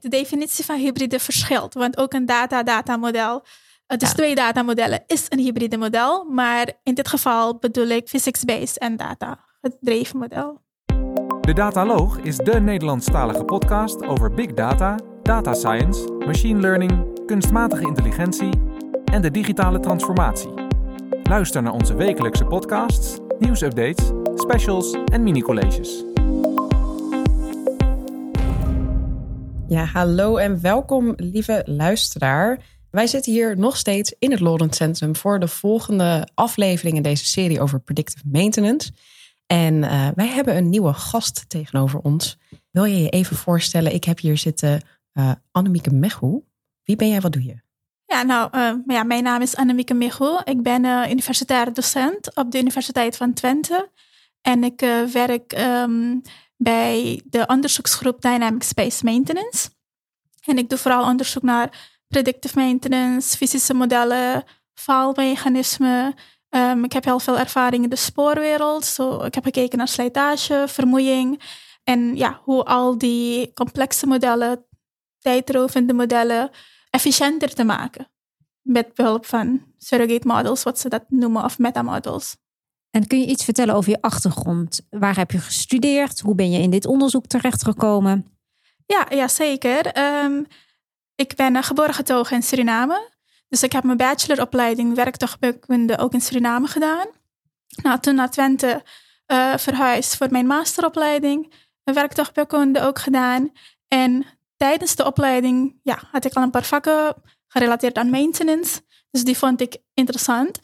De definitie van hybride verschilt, want ook een data-datamodel, uh, dus twee datamodellen, is een hybride model. Maar in dit geval bedoel ik physics-based en data-gedreven model. De Dataloog is de Nederlandstalige podcast over big data, data science, machine learning, kunstmatige intelligentie en de digitale transformatie. Luister naar onze wekelijkse podcasts, nieuwsupdates, specials en mini-colleges. Ja, hallo en welkom, lieve luisteraar. Wij zitten hier nog steeds in het Lawrence Centrum voor de volgende aflevering in deze serie over predictive maintenance. En uh, wij hebben een nieuwe gast tegenover ons. Wil je je even voorstellen? Ik heb hier zitten uh, Annemieke Mechu. Wie ben jij, wat doe je? Ja, nou, uh, ja, mijn naam is Annemieke Michel. Ik ben uh, universitair docent op de Universiteit van Twente. En ik werk um, bij de onderzoeksgroep Dynamic Space Maintenance. En ik doe vooral onderzoek naar predictive maintenance, fysische modellen, faalmechanismen. Um, ik heb heel veel ervaring in de spoorwereld. So, ik heb gekeken naar slijtage, vermoeiing. En ja, hoe al die complexe modellen, tijdrovende modellen, efficiënter te maken. Met behulp van surrogate models, wat ze dat noemen, of metamodels. En kun je iets vertellen over je achtergrond? Waar heb je gestudeerd? Hoe ben je in dit onderzoek terechtgekomen? Ja, ja zeker. Um, ik ben uh, geboren getogen in Suriname. Dus ik heb mijn bacheloropleiding werktuigkunde ook in Suriname gedaan. Nou, toen naar Twente uh, verhuisd voor mijn masteropleiding. Werktuigkunde ook gedaan. En tijdens de opleiding ja, had ik al een paar vakken gerelateerd aan maintenance. Dus die vond ik interessant.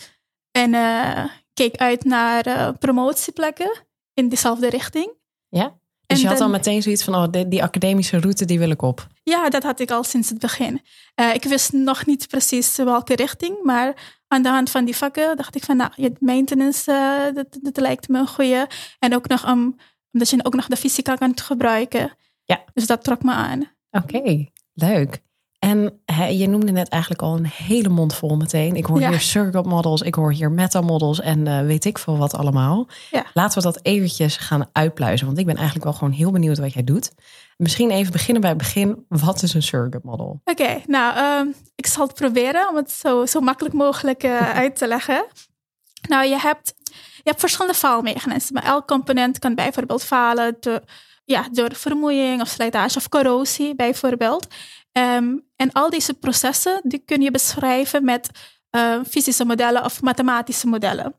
En uh, keek uit naar uh, promotieplekken in diezelfde richting. Ja? Dus en je had dan, al meteen zoiets van, oh, die, die, academische route, die wil ik op. Ja, dat had ik al sinds het begin. Uh, ik wist nog niet precies welke richting, maar aan de hand van die vakken dacht ik van, nou, maintenance, uh, dat, dat lijkt me een goede. En ook nog om, omdat je ook nog de fysica kan gebruiken. Ja. Dus dat trok me aan. Oké, okay, leuk. En he, je noemde net eigenlijk al een hele mond vol meteen. Ik hoor ja. hier circuit models, ik hoor hier metamodels en uh, weet ik veel wat allemaal. Ja. Laten we dat eventjes gaan uitpluizen, want ik ben eigenlijk wel gewoon heel benieuwd wat jij doet. Misschien even beginnen bij het begin. Wat is een surrogate model? Oké, okay, nou, um, ik zal het proberen om het zo, zo makkelijk mogelijk uh, uit te leggen. Nou, je hebt, je hebt verschillende faalmechanismen. Elk component kan bijvoorbeeld falen door, ja, door vermoeiing of slijtage of corrosie bijvoorbeeld. Um, en al deze processen die kun je beschrijven met uh, fysische modellen of mathematische modellen.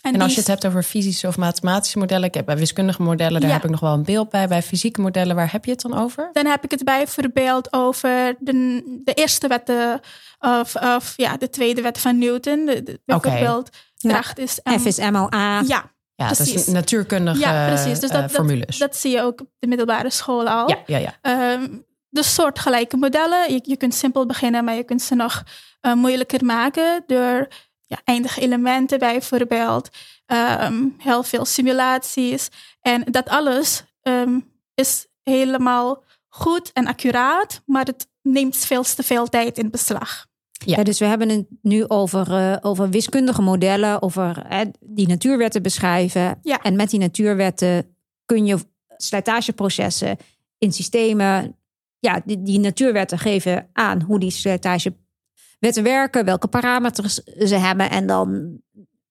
En, en als je het hebt over fysische of mathematische modellen, ik heb bij wiskundige modellen, daar ja. heb ik nog wel een beeld bij. Bij fysieke modellen, waar heb je het dan over? Dan heb ik het bijvoorbeeld over de, de eerste wetten of, of ja, de tweede wet van Newton. De, de, bijvoorbeeld okay. kracht is... Um, F is MLA. Ja, ja, precies. dat is natuurkundige ja, precies. Dus dat, uh, formules. Dat, dat, zie je ook op de middelbare school al. Ja, ja, ja. Um, dus soortgelijke modellen. Je, je kunt simpel beginnen, maar je kunt ze nog uh, moeilijker maken door ja, eindige elementen bijvoorbeeld. Um, heel veel simulaties. En dat alles um, is helemaal goed en accuraat, maar het neemt veel te veel tijd in beslag. Ja. ja, dus we hebben het nu over, uh, over wiskundige modellen, over uh, die natuurwetten beschrijven. Ja. En met die natuurwetten kun je slijtageprocessen in systemen ja, die, die natuurwetten geven aan hoe die slijtagewetten werken, welke parameters ze hebben. En dan,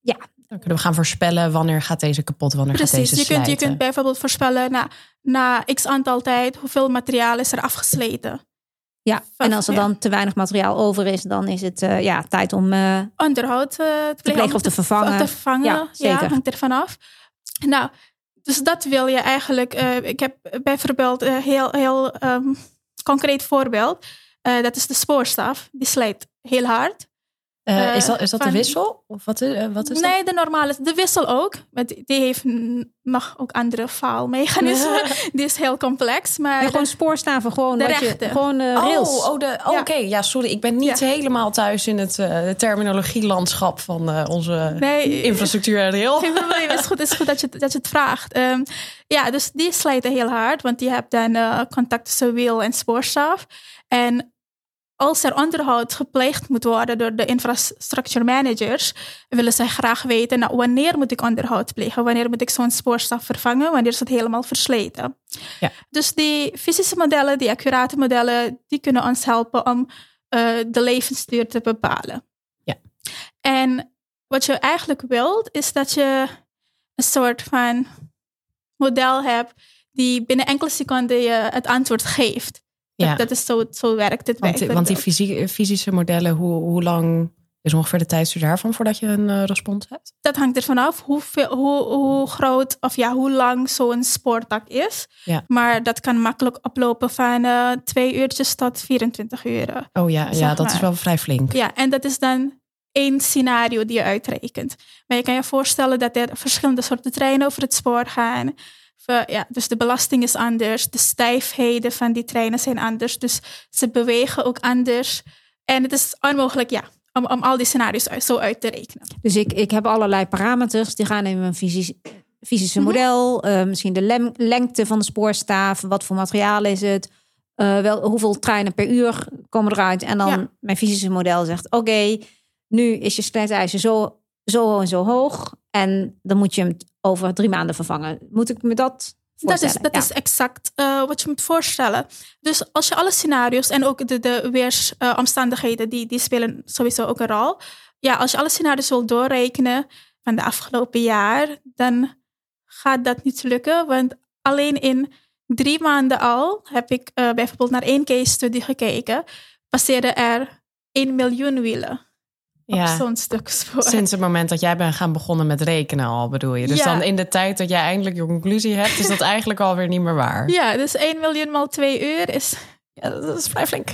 ja. Dan kunnen we gaan voorspellen wanneer gaat deze kapot, wanneer Precies, gaat deze je slijten. kunt, je kunt bijvoorbeeld voorspellen na, na x aantal tijd hoeveel materiaal is er afgesleten. Ja, en als er dan te weinig materiaal over is, dan is het uh, ja, tijd om uh, onderhoud uh, te, te plegen of te vervangen. Of te vervangen, ja, zeker. Ja, hangt er vanaf. Nou, dus dat wil je eigenlijk. ik heb bijvoorbeeld heel, heel um, concreet voorbeeld. Uh, dat is de spoorstaf. Die slijt heel hard. Uh, is dat, is dat van, de wissel? Of wat, uh, wat is nee, dat? de normale. De wissel ook. Maar die heeft nog ook andere faalmechanismen. die is heel complex. Maar gewoon spoorstaven. Gewoon, de wat rechte. Je, gewoon uh, rails. Oh, oh, de, oh ja. oké. Okay. Ja, sorry. Ik ben niet ja. helemaal thuis in het terminologielandschap van onze nee, infrastructuur en rail. Geen probleem. Het is goed, het is goed dat, je, dat je het vraagt. Um, ja, dus die slijten heel hard. Want je hebt dan contact tussen wiel en spoorstaaf. En als er onderhoud gepleegd moet worden door de infrastructure managers, willen zij graag weten, nou, wanneer moet ik onderhoud plegen? Wanneer moet ik zo'n spoorstaf vervangen? Wanneer is het helemaal versleten? Ja. Dus die fysische modellen, die accurate modellen, die kunnen ons helpen om uh, de levensduur te bepalen. Ja. En wat je eigenlijk wilt, is dat je een soort van model hebt die binnen enkele seconden je het antwoord geeft. Ja. Dat, dat is zo, zo werkt het Want, want die fysie- fysische modellen, hoe, hoe lang is ongeveer de tijdstuur daarvan voordat je een eh, respons hebt? Dat hangt ervan af hoeveel, hoe, hoe groot of ja, hoe lang zo'n spoortak is. Ja. Maar dat kan makkelijk oplopen van eh, twee uurtjes tot 24 uur. Oh ja, ja dat is wel vrij flink. Ja, en dat is dan één scenario die je uitrekent. Maar je kan je voorstellen dat er verschillende soorten treinen over het spoor gaan. Ja, dus de belasting is anders, de stijfheden van die treinen zijn anders. Dus ze bewegen ook anders. En het is onmogelijk, ja, om, om al die scenario's uit- zo uit te rekenen. Dus ik, ik heb allerlei parameters. Die gaan in mijn fysisch, fysische Mhm. model. eh, misschien de lem- lengte van de spoorstaaf. Wat voor materiaal is het? eh, wel, hoeveel treinen per uur komen eruit? En dan Ja. mijn fysische model zegt... Oké, nu is je slijtage zo, zo en zo hoog. En dan moet je hem over drie maanden vervangen. Moet ik me dat Dat is, voorstellen? dat Ja. is exact eh, wat je moet voorstellen. Dus als je alle scenario's en ook de, de weersomstandigheden, die, die spelen sowieso ook een rol. Ja, als je alle scenario's wil doorrekenen van de afgelopen jaar, dan gaat dat niet lukken. Want alleen in drie maanden al heb ik eh, bijvoorbeeld naar één case study gekeken. Passeerden er 1 miljoen wielen op Ja. zo'n stuk spoor. Sinds het moment dat jij bent gaan begonnen met rekenen al, bedoel je? Dus Ja. dan in de tijd dat jij eindelijk je conclusie hebt, is dat eigenlijk alweer niet meer waar. Ja, dus 1 miljoen maal twee uur is Ja, dat is vrij flink.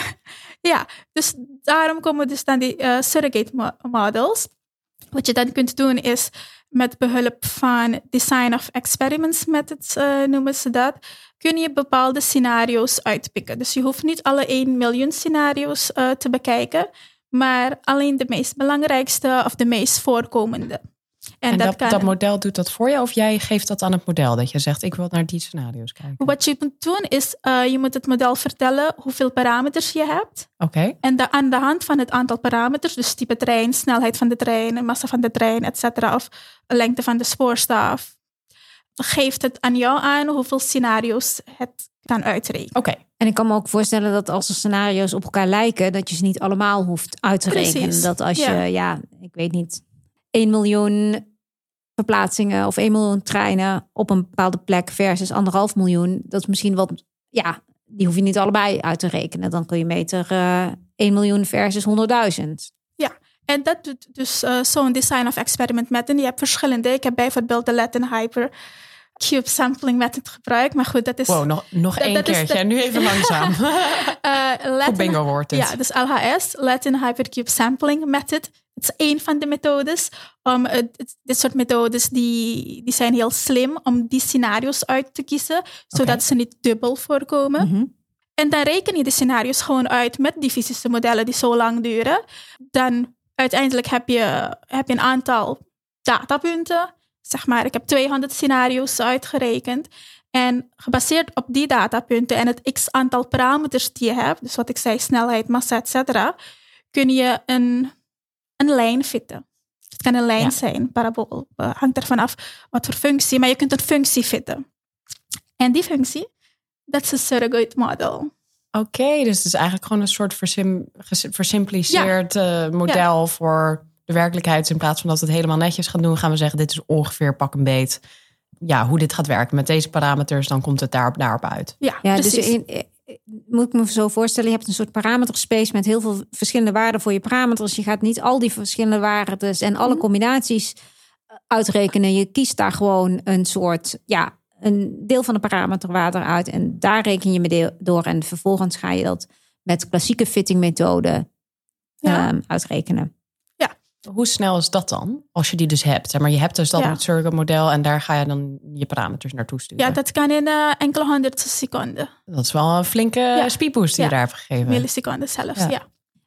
ja, dus daarom komen dus dan die eh, surrogate mo- models. Wat je dan kunt doen is met behulp van design of experiments methods eh, noemen ze dat, kun je bepaalde scenario's uitpikken. Dus je hoeft niet alle 1 miljoen scenario's eh, te bekijken, maar alleen de meest belangrijkste of de meest voorkomende. En, dat, kan- dat model doet dat voor je of jij geeft dat aan het model? Dat je zegt, ik wil naar die scenario's kijken. Wat je moet doen is, eh, je moet het model vertellen hoeveel parameters je hebt. Oké, En de, aan de hand van het aantal parameters, dus type trein, snelheid van de trein, massa van de trein, et cetera, of lengte van de spoorstaaf, geeft het aan jou aan hoeveel scenario's het kan uitrekenen. oké. En ik kan me ook voorstellen dat als de scenario's op elkaar lijken, dat je ze niet allemaal hoeft uit te Precies, rekenen. Dat als ja. je, ja, ik weet niet, 1 miljoen verplaatsingen of 1 miljoen treinen op een bepaalde plek versus anderhalf miljoen, dat is misschien wat, ja, die hoef je niet allebei uit te rekenen. Dan kun je meter eh 1 miljoen versus 100.000. En dat doet dus eh, zo'n design of experiment method. Je hebt verschillende. Ik heb bijvoorbeeld de Latin Hyper Cube Sampling Method gebruikt. Maar goed, dat is... Wow, nog, nog één keertje. de- En nu even langzaam. Goed Latin, bingo woord dit. Ja, dus LHS, Latin Hypercube Sampling Method. Het is één van de methodes. Om, eh, dit- soort methodes die, die zijn heel slim om die scenario's uit te kiezen, zodat ze niet dubbel voorkomen. Mhm. En dan reken je de scenario's gewoon uit met die fysische modellen die zo lang duren. Dan uiteindelijk heb je, heb je een aantal datapunten. Zeg maar, ik heb 200 scenario's uitgerekend. En gebaseerd op die datapunten en het x aantal parameters die je hebt, dus wat ik zei, snelheid, massa, et cetera, kun je een, een lijn fitten. Het kan een lijn Ja. zijn, parabool. eh, hangt ervan af wat voor functie, maar je kunt een functie fitten. En die functie, dat is een surrogate model. Oké, dus het is eigenlijk gewoon een soort versim, versimpliceerd eh, model voor de werkelijkheid. Dus in plaats van dat we het helemaal netjes gaan doen, gaan we zeggen: dit is ongeveer pak een beet. Ja, hoe dit gaat werken met deze parameters, dan komt het daarop, daarop uit. Ja, Ja, precies. dus in, moet ik me zo voorstellen, je hebt een soort parameterspace met heel veel verschillende waarden voor je parameters. Je gaat niet al die verschillende waarden en alle Mhm. combinaties eh, uitrekenen. Je kiest daar gewoon een soort, ja, een deel van de parameterwaarde uit en daar reken je mee door. En vervolgens ga je dat met klassieke fittingmethode Ja. ehm, uitrekenen. Hoe snel is dat dan? Als je die dus hebt. Maar je hebt dus dat Ja. het surrogate model en daar ga je dan je parameters naartoe sturen. Ja, dat kan in eh, enkele honderdste seconden. Dat is wel een flinke Ja. speedboost die je daar hebt gegeven. Milliseconden zelfs, Ja. ja.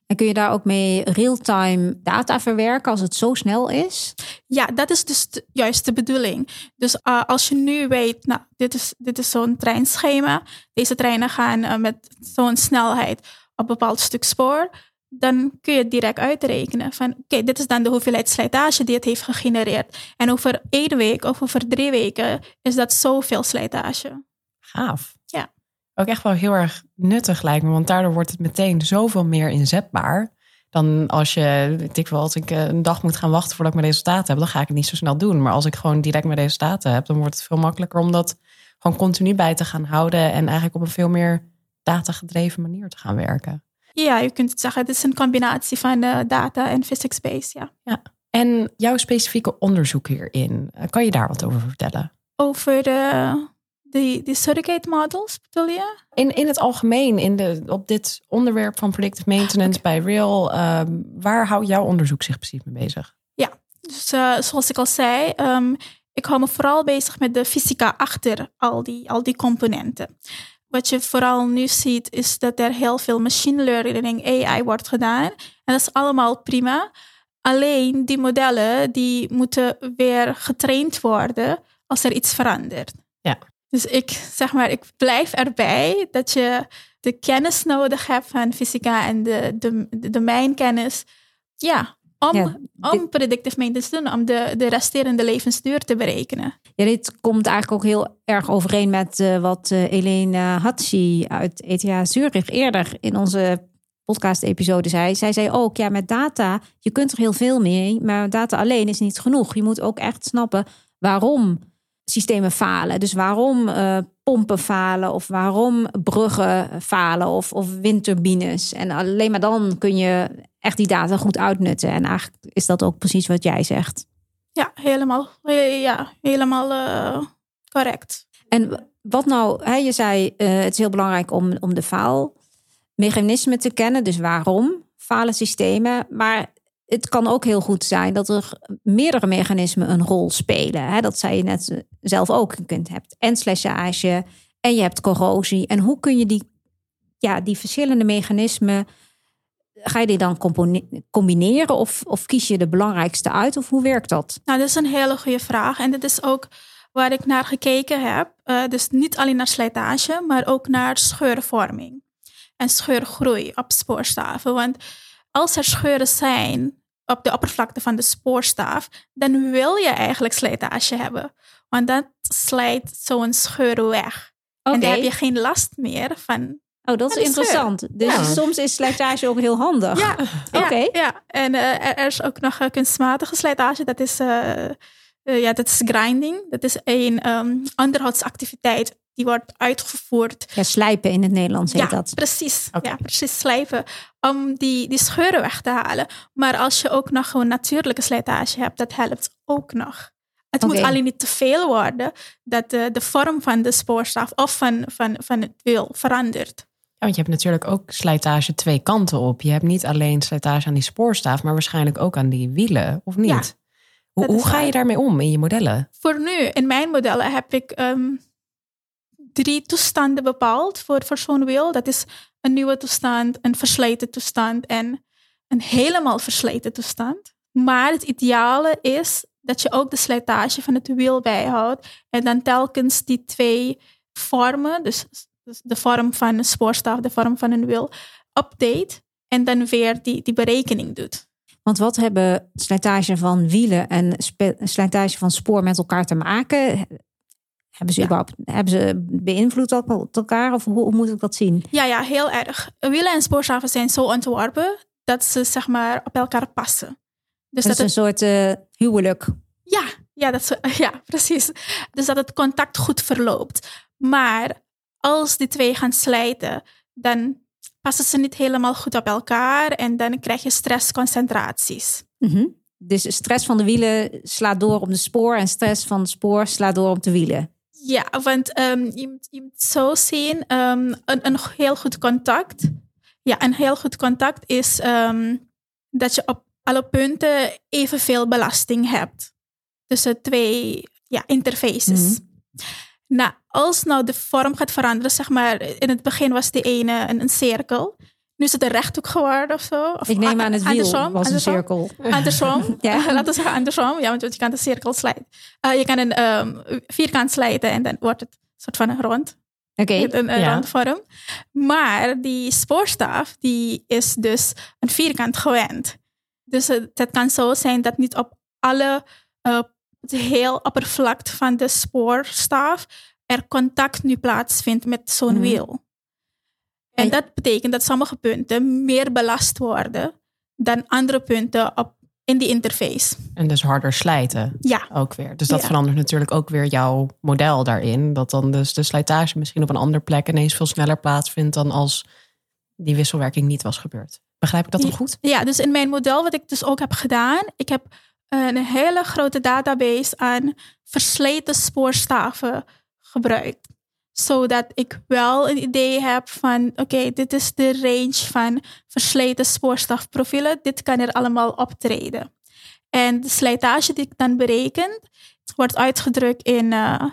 En kun je daar ook mee real-time data verwerken als het zo snel is? Ja, dat is dus de- juist de bedoeling. Dus uh, als je nu weet, nou, dit is, dit is zo'n treinschema. Deze treinen gaan uh, met zo'n snelheid op een bepaald stuk spoor, dan kun je het direct uitrekenen. Van oké, dit is dan de hoeveelheid slijtage die het heeft gegenereerd. En over één week of over drie weken is dat zoveel slijtage. Gaaf. Ja. Ook echt wel heel erg nuttig lijkt me, want daardoor wordt het meteen zoveel meer inzetbaar. Dan als je, weet ik wel, als ik eh, een dag moet gaan wachten voordat ik mijn resultaten heb, dan ga ik het niet zo snel doen. Maar als ik gewoon direct mijn resultaten heb, dan wordt het veel makkelijker om dat gewoon continu bij te gaan houden en eigenlijk op een veel meer datagedreven manier te gaan werken. Ja, je kunt het zeggen, het is een combinatie van uh, data en physics-based, ja. Ja. En jouw specifieke onderzoek hierin, uh, kan je daar wat over vertellen? Over de, de, de surrogate models, bedoel je? In, in het algemeen, in de, op dit onderwerp van predictive maintenance bij Rail, um, waar houdt jouw onderzoek zich precies mee bezig? Ja, dus uh, zoals ik al zei, um, ik hou me vooral bezig met de fysica achter al die, al die componenten. Wat je vooral nu ziet, is dat er heel veel machine learning, AI wordt gedaan. En dat is allemaal prima. Alleen die modellen die moeten weer getraind worden als er iets verandert. Ja. Dus ik zeg maar, ik blijf erbij dat je de kennis nodig hebt van fysica en de, de, de domeinkennis. Ja, om, ja, om predictive maintenance te doen, om de, de resterende levensduur te berekenen. Ja, dit komt eigenlijk ook heel erg overeen met uh, wat uh, Elene Hatsi uit ETH Zurich eerder in onze podcast-episode zei. Zij zei ook, ja, met data, je kunt er heel veel mee, maar data alleen is niet genoeg. Je moet ook echt snappen waarom systemen falen. Dus waarom uh, pompen falen of waarom bruggen falen of, of windturbines. En alleen maar dan kun je echt die data goed uitnutten. En eigenlijk is dat ook precies wat jij zegt. Ja, helemaal, ja, helemaal uh, correct. En wat nou, hè, je zei uh, het is heel belangrijk om, om de faalmechanismen te kennen. Dus waarom falen systemen. Maar het kan ook heel goed zijn dat er meerdere mechanismen een rol spelen. Dat zei je net zelf ook. Je kunt, hebt en slijtage en je hebt corrosie. En hoe kun je die, ja, die verschillende mechanismen... Ga je die dan combineren of, of kies je de belangrijkste uit? Of hoe werkt dat? Nou, dat is een hele goede vraag. En dat is ook waar ik naar gekeken heb. Uh, dus niet alleen naar slijtage, maar ook naar scheurvorming. En scheurgroei op spoorstaven. Want als er scheuren zijn op de oppervlakte van de spoorstaaf, dan wil je eigenlijk slijtage hebben. Want dat slijt zo'n scheur weg. Okay. En dan heb je geen last meer van. Oh, dat is interessant. Dus ja. soms is slijtage ook heel handig. Ja, oké. Ja, ja, en uh, er is ook nog uh, kunstmatige slijtage. Dat is, uh, ja, dat is grinding. Dat is een um, onderhoudsactiviteit die wordt uitgevoerd. Ja, slijpen in het Nederlands heet ja, dat. Precies, okay. ja, precies slijpen. Om die, die scheuren weg te halen. Maar als je ook nog gewoon natuurlijke slijtage hebt, dat helpt ook nog. Het okay. moet alleen niet te veel worden dat de, de vorm van de spoorstaaf of van, van, van het wiel verandert. Ja, want je hebt natuurlijk ook slijtage twee kanten op. Je hebt niet alleen slijtage aan die spoorstaaf, maar waarschijnlijk ook aan die wielen, of niet? Ja, hoe hoe ga je daarmee om in je modellen? Voor nu, in mijn modellen heb ik um, drie toestanden bepaald voor, voor zo'n wiel. Dat is een nieuwe toestand, een versleten toestand en een helemaal versleten toestand. Maar het ideale is dat je ook de slijtage van het wiel bijhoudt en dan telkens die twee vormen, dus de vorm van een spoorstaaf, de vorm van een wiel, update en dan weer die, die berekening doet. Want wat hebben slijtage van wielen en slijtage van spoor met elkaar te maken? Hebben ze, ja. hebben ze beïnvloed elkaar of hoe, hoe, moet ik dat zien? Ja, ja, heel erg. Wielen en spoorstaven zijn zo ontworpen dat ze zeg maar op elkaar passen. Dus dat, dat is een soort uh, huwelijk. Ja, ja, dat is, ja, precies. Dus dat het contact goed verloopt. Maar als die twee gaan slijten, dan passen ze niet helemaal goed op elkaar en dan krijg je stressconcentraties. Mm -hmm. Dus stress van de wielen slaat door op de spoor en stress van het spoor slaat door op de wielen. Ja, want um, je, moet, je moet zo zien, um, een, een heel goed contact. Ja, een heel goed contact is um, dat je op alle punten evenveel belasting hebt. Tussen twee ja, interfaces. Mm -hmm. Nou, als nou de vorm gaat veranderen, zeg maar, in het begin was die ene een, een cirkel. Nu is het een rechthoek geworden of zo. Of ik neem aan het wiel andersom, was een cirkel. Andersom. ja. Laten we zeggen andersom. Ja, want je kan de cirkel slijten. Uh, je kan een um, vierkant slijten en dan wordt het een soort van een rond. Oké. met een, een ja. randvorm. Maar die spoorstaaf die is dus een vierkant gewend. Dus het, het kan zo zijn dat niet op alle, eh, het heel oppervlakte van de spoorstaaf er contact nu plaatsvindt met zo'n Mhm. wiel. En dat betekent dat sommige punten meer belast worden dan andere punten op, in die interface. En dus harder slijten Ja, ook weer. Dus dat Ja. verandert natuurlijk ook weer jouw model daarin. Dat dan dus de slijtage misschien op een andere plek ineens veel sneller plaatsvindt dan als die wisselwerking niet was gebeurd. Begrijp ik dat dan goed? Ja, dus in mijn model, wat ik dus ook heb gedaan, ik heb een hele grote database aan versleten spoorstaven gebruikt. Zodat ik wel een idee heb van, oké, dit is de range van versleten spoorstaafprofielen. Dit kan er allemaal optreden. En de slijtage die ik dan bereken, wordt uitgedrukt in, eh,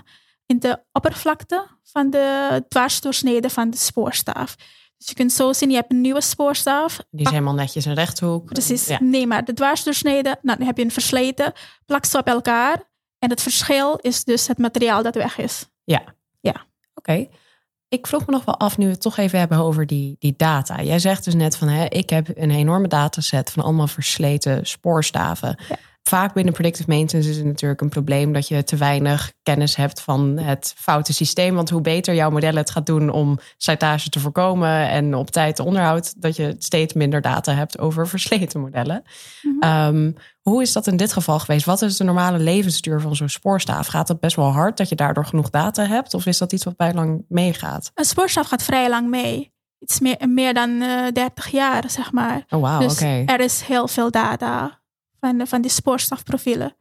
in de oppervlakte van de dwarsdoorsnede van de spoorstaaf. Dus je kunt zo zien, je hebt een nieuwe spoorstaaf. Die is helemaal netjes een rechthoek. Precies. Ja. Nee, maar de dwarsdoorsnede, nou, dan heb je een versleten, plak ze op elkaar. En het verschil is dus het materiaal dat weg is. Oké. Ik vroeg me nog wel af, nu we het toch even hebben over die, die data. Jij zegt dus net van, hè, ik heb een enorme dataset van allemaal versleten spoorstaven. Ja. Vaak binnen predictive maintenance is het natuurlijk een probleem dat je te weinig kennis hebt van het foute systeem. Want hoe beter jouw model het gaat doen om slijtage te voorkomen en op tijd onderhoud, dat je steeds minder data hebt over versleten modellen. Mhm. Ehm, hoe is dat in dit geval geweest? Wat is de normale levensduur van zo'n spoorstaaf? Gaat dat best wel hard dat je daardoor genoeg data hebt? Of is dat iets wat bij lang meegaat? Een spoorstaaf gaat vrij lang mee. Iets meer, meer dan eh 30 jaar, zeg maar. Oh, wauw, dus oké. er is heel veel data van, de- van die spoorstaafprofielen.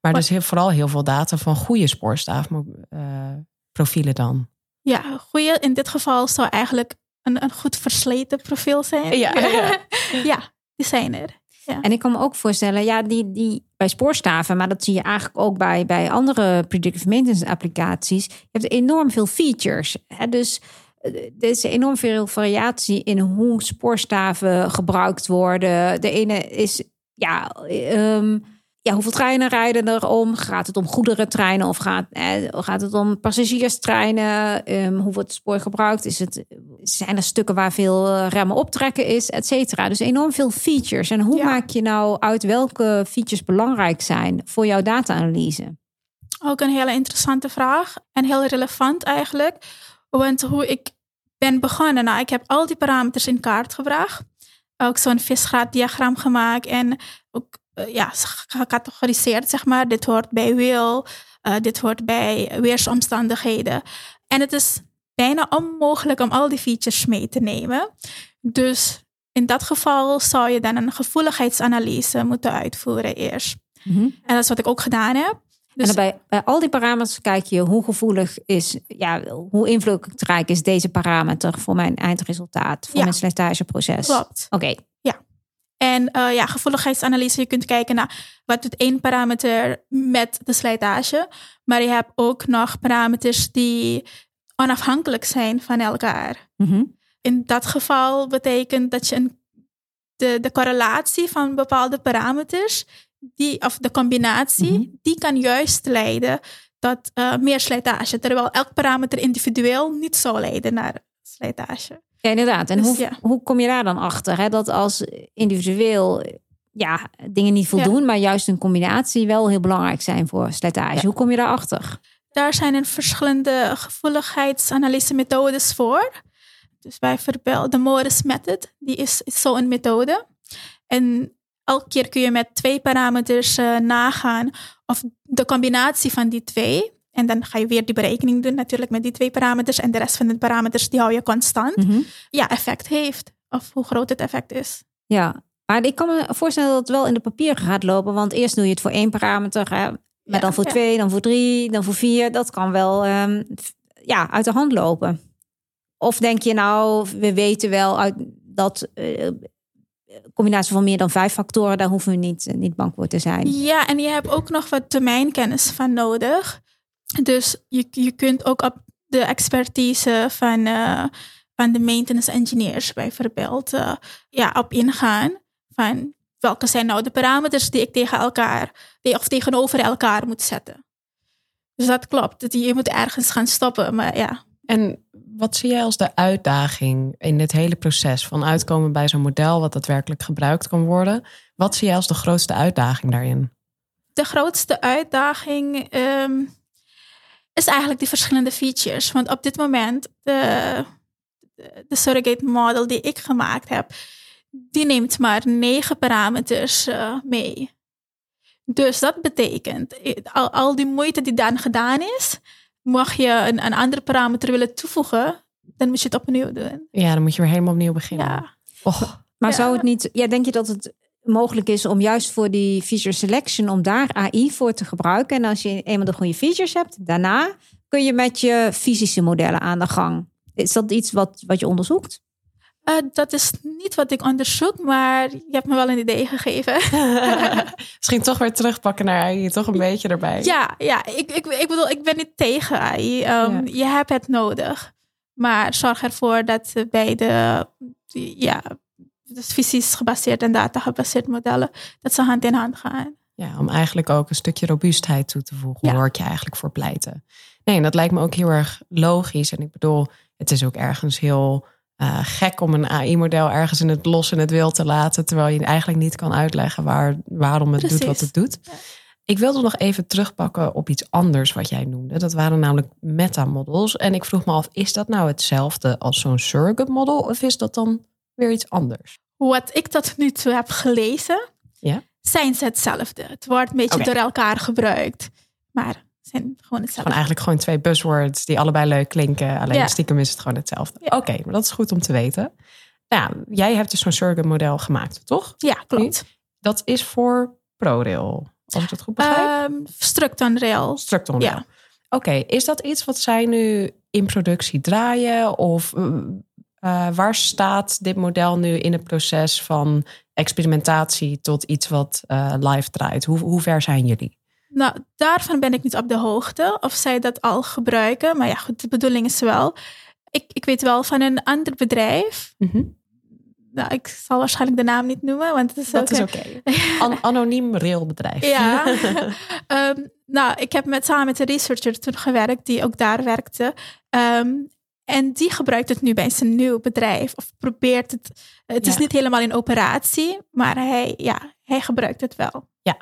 Maar dus heel, vooral heel veel data van goede spoorstaafprofielen dan. Ja, goede in dit geval zou eigenlijk een, een goed versleten profiel zijn. Ja, ja, ja. ja, die zijn er. En ik kan me ook voorstellen, ja, die, die bij spoorstaven, maar dat zie je eigenlijk ook bij, bij andere predictive maintenance applicaties. Je hebt enorm veel features. Hè? Dus eh, er is enorm veel variatie in hoe spoorstaven gebruikt worden. De ene is, ja, ehm, ja hoeveel treinen rijden er om? Gaat het om goederentreinen of gaat, eh, gaat het om passagierstreinen? Ehm, hoe wordt het spoor gebruikt? Is het, zijn er stukken waar veel eh, remmen optrekken is, et cetera? Dus enorm veel features. En hoe Ja. maak je nou uit welke features belangrijk zijn voor jouw data-analyse? Ook een hele interessante vraag en heel relevant eigenlijk. Want hoe ik ben begonnen, nou, ik heb al die parameters in kaart gebracht. Ook zo'n visgraaddiagram gemaakt en ook eh, ja, gecategoriseerd, zeg maar. Dit hoort bij wil, eh, dit hoort bij weersomstandigheden. En het is bijna onmogelijk om al die features mee te nemen. Dus in dat geval zou je dan een gevoeligheidsanalyse moeten uitvoeren eerst. En dat is wat ik ook gedaan heb. Dus en bij, bij al die parameters kijk je hoe gevoelig is, ja, hoe invloedrijk is deze parameter voor mijn eindresultaat, voor Ja. mijn slijtageproces. klopt. Oké, En eh, ja, gevoeligheidsanalyse, je kunt kijken naar wat doet één parameter met de slijtage. Maar je hebt ook nog parameters die onafhankelijk zijn van elkaar. Mhm. In dat geval betekent dat je een, de, de correlatie van bepaalde parameters, die, of de combinatie, Mhm. die kan juist leiden tot eh, meer slijtage. Terwijl elk parameter individueel niet zou leiden naar slijtage. Ja, inderdaad. En Dus hoe, ja. hoe kom je daar dan achter? Hè? Dat als individueel ja, dingen niet voldoen, maar juist een combinatie wel heel belangrijk zijn voor slijtage. Ja. Hoe kom je daarachter? Daar zijn er verschillende gevoeligheidsanalyse-methodes voor. Dus bijvoorbeeld de Morris Method, die is, is zo'n methode. En elke keer kun je met twee parameters eh, nagaan of de combinatie van die twee. En dan ga je weer die berekening doen natuurlijk met die twee parameters. En de rest van de parameters die hou je constant. Mhm. Ja, effect heeft. Of hoe groot het effect is. Ja, maar ik kan me voorstellen dat het wel in de papieren gaat lopen. Want eerst doe je het voor één parameter, hè, maar Ja, dan voor ja. twee, dan voor drie, dan voor vier. Dat kan wel ehm, ja, uit de hand lopen. Of denk je nou, we weten wel uit dat eh, combinatie van meer dan vijf factoren, daar hoeven we niet, eh, niet bang voor te zijn. Ja, en je hebt ook nog wat termijnkennis van nodig. Dus je, je kunt ook op de expertise van, eh, van de maintenance engineers bijvoorbeeld eh, ja, op ingaan. Van welke zijn nou de parameters die ik tegen elkaar die, of tegenover elkaar moet zetten. Dus dat klopt. Dat Je je moet ergens gaan stoppen. Maar ja, En wat zie jij als de uitdaging in dit hele proces van uitkomen bij zo'n model wat daadwerkelijk gebruikt kan worden? Wat zie jij als de grootste uitdaging daarin? De grootste uitdaging ehm, is eigenlijk die verschillende features. Want op dit moment, de, de surrogate model die ik gemaakt heb, die neemt maar negen parameters uh, mee. Dus dat betekent, al, al die moeite die dan gedaan is, mag je een, een andere parameter willen toevoegen, dan moet je het opnieuw doen. Ja, dan moet je weer helemaal opnieuw beginnen. Ja. Maar zou het niet, ja, denk je dat het mogelijk is om juist voor die feature selection, om daar AI voor te gebruiken? En als je eenmaal de goede features hebt, daarna kun je met je fysische modellen aan de gang. Is dat iets wat, wat je onderzoekt? Uh, dat is niet wat ik onderzoek, maar je hebt me wel een idee gegeven. Misschien toch weer terugpakken naar AI, toch een beetje erbij. Ja, ja ik, ik, ik bedoel, ik ben niet tegen AI. Um, Je hebt het nodig. Maar zorg ervoor dat bij de, ja, dus fysisch gebaseerd en data gebaseerd modellen, dat ze hand in hand gaan. Ja, om eigenlijk ook een stukje robuustheid toe te voegen, ja. hoor ik je eigenlijk voor pleiten. Nee, en dat lijkt me ook heel erg logisch. En ik bedoel, het is ook ergens heel uh, gek om een AI-model ergens in het los in het wild te laten, terwijl je eigenlijk niet kan uitleggen waar, waarom het Precies. doet wat het doet. Ja. Ik wilde nog even terugpakken op iets anders wat jij noemde. Dat waren namelijk metamodels. En ik vroeg me af, is dat nou hetzelfde als zo'n surrogate model of is dat dan weer iets anders? Wat ik tot nu toe heb gelezen, ja? zijn ze hetzelfde. Het wordt een beetje okay. door elkaar gebruikt. Maar zijn gewoon hetzelfde. Gewoon eigenlijk gewoon twee buzzwords die allebei leuk klinken. Alleen ja. stiekem is het gewoon hetzelfde. Ja. Oké, maar dat is goed om te weten. Nou, jij hebt dus zo'n surrogate model gemaakt, toch? Ja, klopt. Dat is voor ProRail, als ik dat goed begrijp. Um, Structon Rail. Structon Rail. Ja. Oké, is dat iets wat zij nu in productie draaien? Of uh, waar staat dit model nu in het proces van experimentatie tot iets wat uh, live draait? Hoe, hoe ver zijn jullie? Nou, daarvan ben ik niet op de hoogte of zij dat al gebruiken. Maar ja, goed, de bedoeling is wel. Ik, ik weet wel van een ander bedrijf. Mm -hmm. Nou, ik zal waarschijnlijk de naam niet noemen, want het is dat is oké. Okay. An anoniem railbedrijf. Ja. um, nou, ik heb met, samen met een researcher toen gewerkt die ook daar werkte. Um, en die gebruikt het nu bij zijn nieuw bedrijf. Of probeert het. Het is niet helemaal in operatie, maar hij, ja, hij gebruikt het wel. Ja,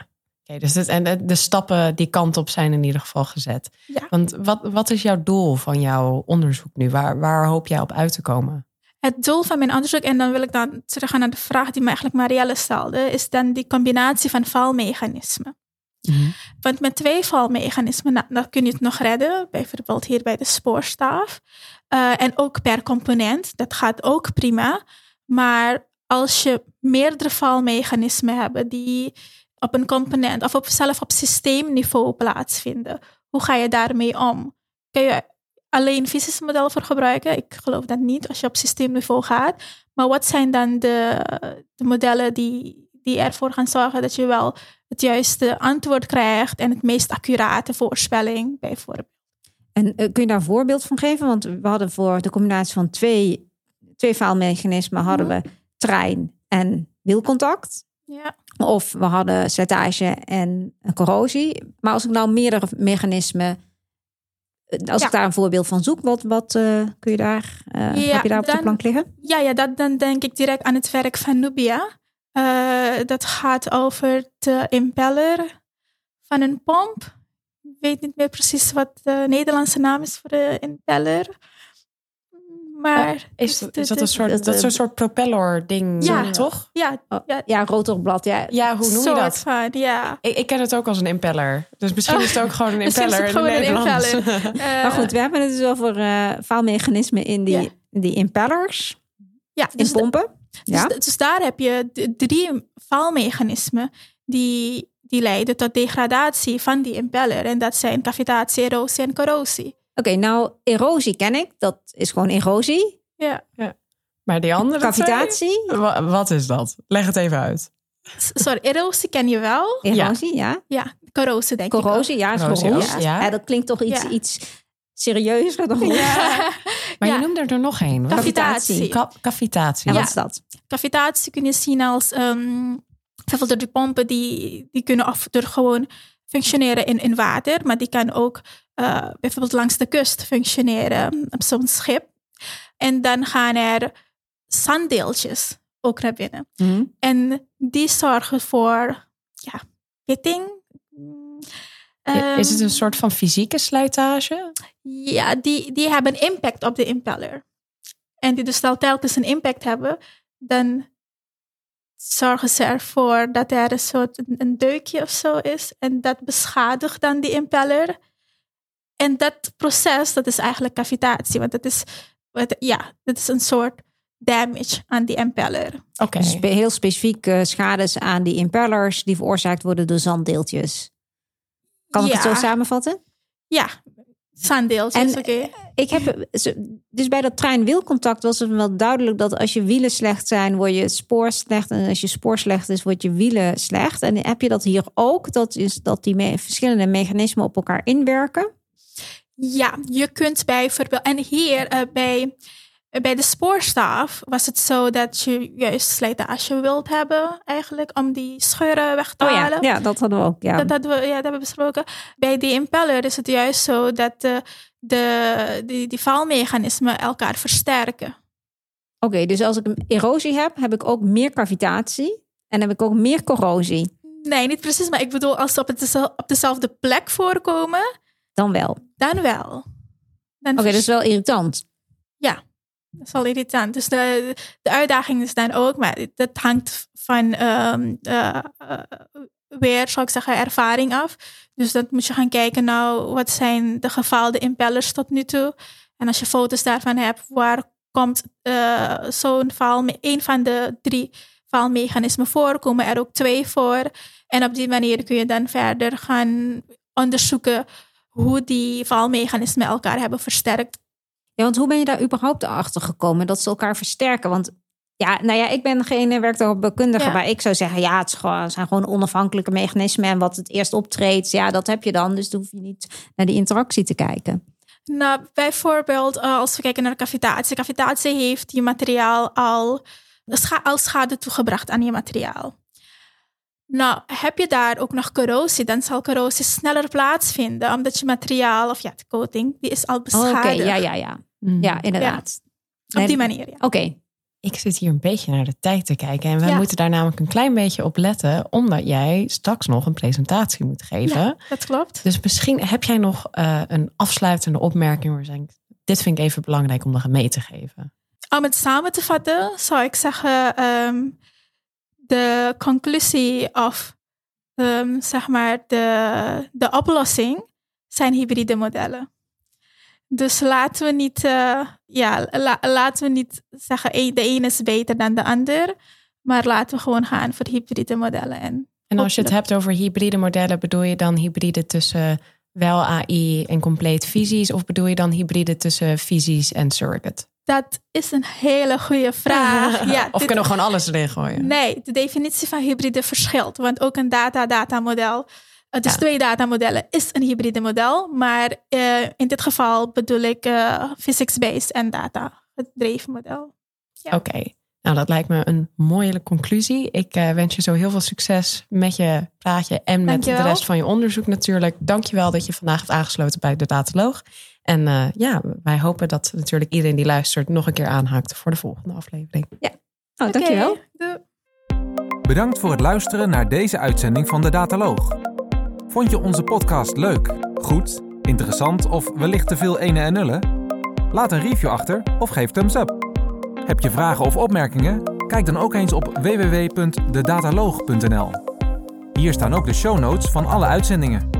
okay, dus het, en de, de, stappen die kant op zijn in ieder geval gezet. Ja. Want wat, wat is jouw doel van jouw onderzoek nu? Waar, waar hoop jij op uit te komen? Het doel van mijn onderzoek, en dan wil ik dan teruggaan naar de vraag die me eigenlijk Marielle stelde, is dan die combinatie van valmechanismen. Mm -hmm. Want met twee valmechanismen, nou, dan kun je het nog redden. Bijvoorbeeld hier bij de spoorstaaf. Uh, en ook per component, dat gaat ook prima. Maar als je meerdere valmechanismen hebt die op een component of op, zelf op systeemniveau plaatsvinden, hoe ga je daarmee om? Kun je alleen fysische model voor gebruiken? Ik geloof dat niet als je op systeemniveau gaat. Maar wat zijn dan de, de modellen die, die ervoor gaan zorgen dat je wel het juiste antwoord krijgt en het meest accurate voorspelling bijvoorbeeld? En uh, kun je daar een voorbeeld van geven? Want we hadden voor de combinatie van twee, twee faalmechanismen hadden we trein en wielcontact. Ja. Of we hadden slijtage en corrosie. Maar als ik nou meerdere mechanismen, als Ja. ik daar een voorbeeld van zoek, wat, wat eh, kun je daar, Ja, heb je daar op de plank liggen? Ja, ja dat, dan denk ik direct aan het werk van Nubia. Eh, dat gaat over de impeller van een pomp. Ik weet niet meer precies wat de Nederlandse naam is voor de impeller. Maar Is, de- is dat de- een soort, dat- dat is een soort propeller ding, Ja. toch? Ja, Oh, ja, ja, rotorblad. Ja. Ja, hoe noem je soort dat? van, ja. Ik, ik ken het ook als een impeller. Dus misschien is het ook gewoon een Misschien is impeller het in gewoon een impeller. Eh, Maar goed, we hebben het dus over eh faalmechanismen in die, die impellers, ja, in dus, pompen. Ja. dus, dus daar heb je drie valmechanismen die, die leiden tot degradatie van die impeller. En dat zijn cavitatie, erosie en corrosie. Oké, nou, erosie ken ik. Dat is gewoon erosie. Ja. Maar die andere Cavitatie, twee? Wat is dat? Leg het even uit. Sorry, erosie ken je wel. erosie, ja. Ja, corrosie denk ik Corrosie, ja, is Corrosie ja. Ja, dat klinkt toch iets, Ja. iets serieuzer dan ook. roest. Ja. Maar Ja. je noemde er nog één. Cavitatie. Ka- cavitatie. En Ja. wat is dat? Cavitatie kun je zien als ehm bijvoorbeeld de pompen die, die kunnen of door gewoon functioneren in, in water, maar die kan ook eh, bijvoorbeeld langs de kust functioneren op zo'n schip. En dan gaan er zanddeeltjes ook naar binnen. Mhm. En die zorgen voor ja, pitting. is het Ehm, een soort van fysieke slijtage? Ja, die, die hebben impact op de impeller. En die dus wel telkens een impact hebben, dan zorgen ze ervoor dat er een soort een- een deukje of zo is. En dat beschadigt dan die impeller. En dat proces, dat is eigenlijk cavitatie. Want dat is, wat- ja, dat is een soort damage aan die impeller. Oké. Spe- heel specifiek eh, schades aan die impellers die veroorzaakt worden door zanddeeltjes. Kan ik het zo samenvatten? Ja, zanddeeltjes, En- oké. Ik heb, dus bij dat trein-wielcontact was het wel duidelijk dat als je wielen slecht zijn, word je spoor slecht. En als je spoor slecht is, word je wielen slecht. En heb je dat hier ook? Dat is dat die me- verschillende mechanismen op elkaar inwerken? Ja, je kunt bijvoorbeeld. En hier eh, bij, bij de spoorstaaf was het zo dat je juist slijtage wilt hebben, eigenlijk, om die scheuren weg te Oh ja, halen. ja dat hadden we ook. Ja. Dat, hadden we, ja, dat hebben we besproken. Bij die impeller is het juist zo dat de, de, die, die valmechanismen elkaar versterken. Oké, dus als ik een erosie heb, heb ik ook meer cavitatie en heb ik ook meer corrosie. Nee, niet precies, maar ik bedoel, als ze op, het, op dezelfde plek voorkomen, Dan wel. Oké, dan wel. Dan dat is wel irritant. Ja, dat is wel irritant. Dus de, de uitdaging is dan ook, maar dat hangt van eh, eh, weer, zou ik zeggen, ervaring af. Dus dan moet je gaan kijken, nou, wat zijn de gefaalde impellers tot nu toe? En als je foto's daarvan hebt, waar komt eh, zo'n faal, een van de drie faalmechanismen voor? Komen er ook twee voor? En op die manier kun je dan verder gaan onderzoeken hoe die faalmechanismen elkaar hebben versterkt Ja, want hoe ben je daar überhaupt achter gekomen dat ze elkaar versterken? Want ja, nou ja, ik ben geen werktuigbouwkundige, Ja. maar ik zou zeggen, ja, het is gewoon- het zijn gewoon onafhankelijke mechanismen en wat het eerst optreedt, ja, dat heb je dan. Dus dan hoef je niet naar die interactie te kijken. Nou, bijvoorbeeld eh, als we kijken naar cavitatie. Cavitatie heeft je materiaal al, scha al schade toegebracht aan je materiaal. Nou, heb je daar ook nog corrosie, dan zal corrosie sneller plaatsvinden, omdat je materiaal, of ja, de coating, die is al Oké, beschadigd. ja, ja, ja. Mhm. Ja, inderdaad. Op die manier, ja. Oké, Ik zit hier een beetje naar de tijd te kijken. En wij Ja. moeten daar namelijk een klein beetje op letten. Omdat jij straks nog een presentatie moet geven. Ja, dat klopt. Dus misschien heb jij nog eh, een afsluitende opmerking. Waar je denkt, dit vind ik even belangrijk om nog mee te geven. Om het samen te vatten, zou ik zeggen, ehm, de conclusie of ehm, zeg maar de, de oplossing zijn hybride modellen. Dus laten we niet, eh, ja, la- laten we niet zeggen de ene is beter dan de ander, maar laten we gewoon gaan voor hybride modellen. En En als je het hebt over hybride modellen, bedoel je dan hybride tussen wel AI en compleet visies? Of bedoel je dan hybride tussen visies en surrogate? Dat is een hele goede vraag. Ja, of dit- kunnen we gewoon alles erin gooien? Nee, de definitie van hybride verschilt. Want ook een data-datamodel, het is Ja. twee datamodellen, is een hybride model. Maar eh, in dit geval bedoel ik eh, physics-based en data-gedreven model. Ja. Oké, nou dat lijkt me een mooie conclusie. Ik eh, wens je zo heel veel succes met je praatje en met Dankjewel. de rest van je onderzoek natuurlijk. Dankjewel dat je vandaag hebt aangesloten bij de Dataloog. En eh, ja, wij hopen dat natuurlijk iedereen die luistert nog een keer aanhaakt voor de volgende aflevering. oh, dankjewel. Oké, doei. Bedankt voor het luisteren naar deze uitzending van de Dataloog. Vond je onze podcast leuk, goed, interessant of wellicht te veel ene en nullen? Laat een review achter of geef thumbs up. Heb je vragen of opmerkingen? Kijk dan ook eens op www.dedataloog.nl. Hier staan ook de show notes van alle uitzendingen.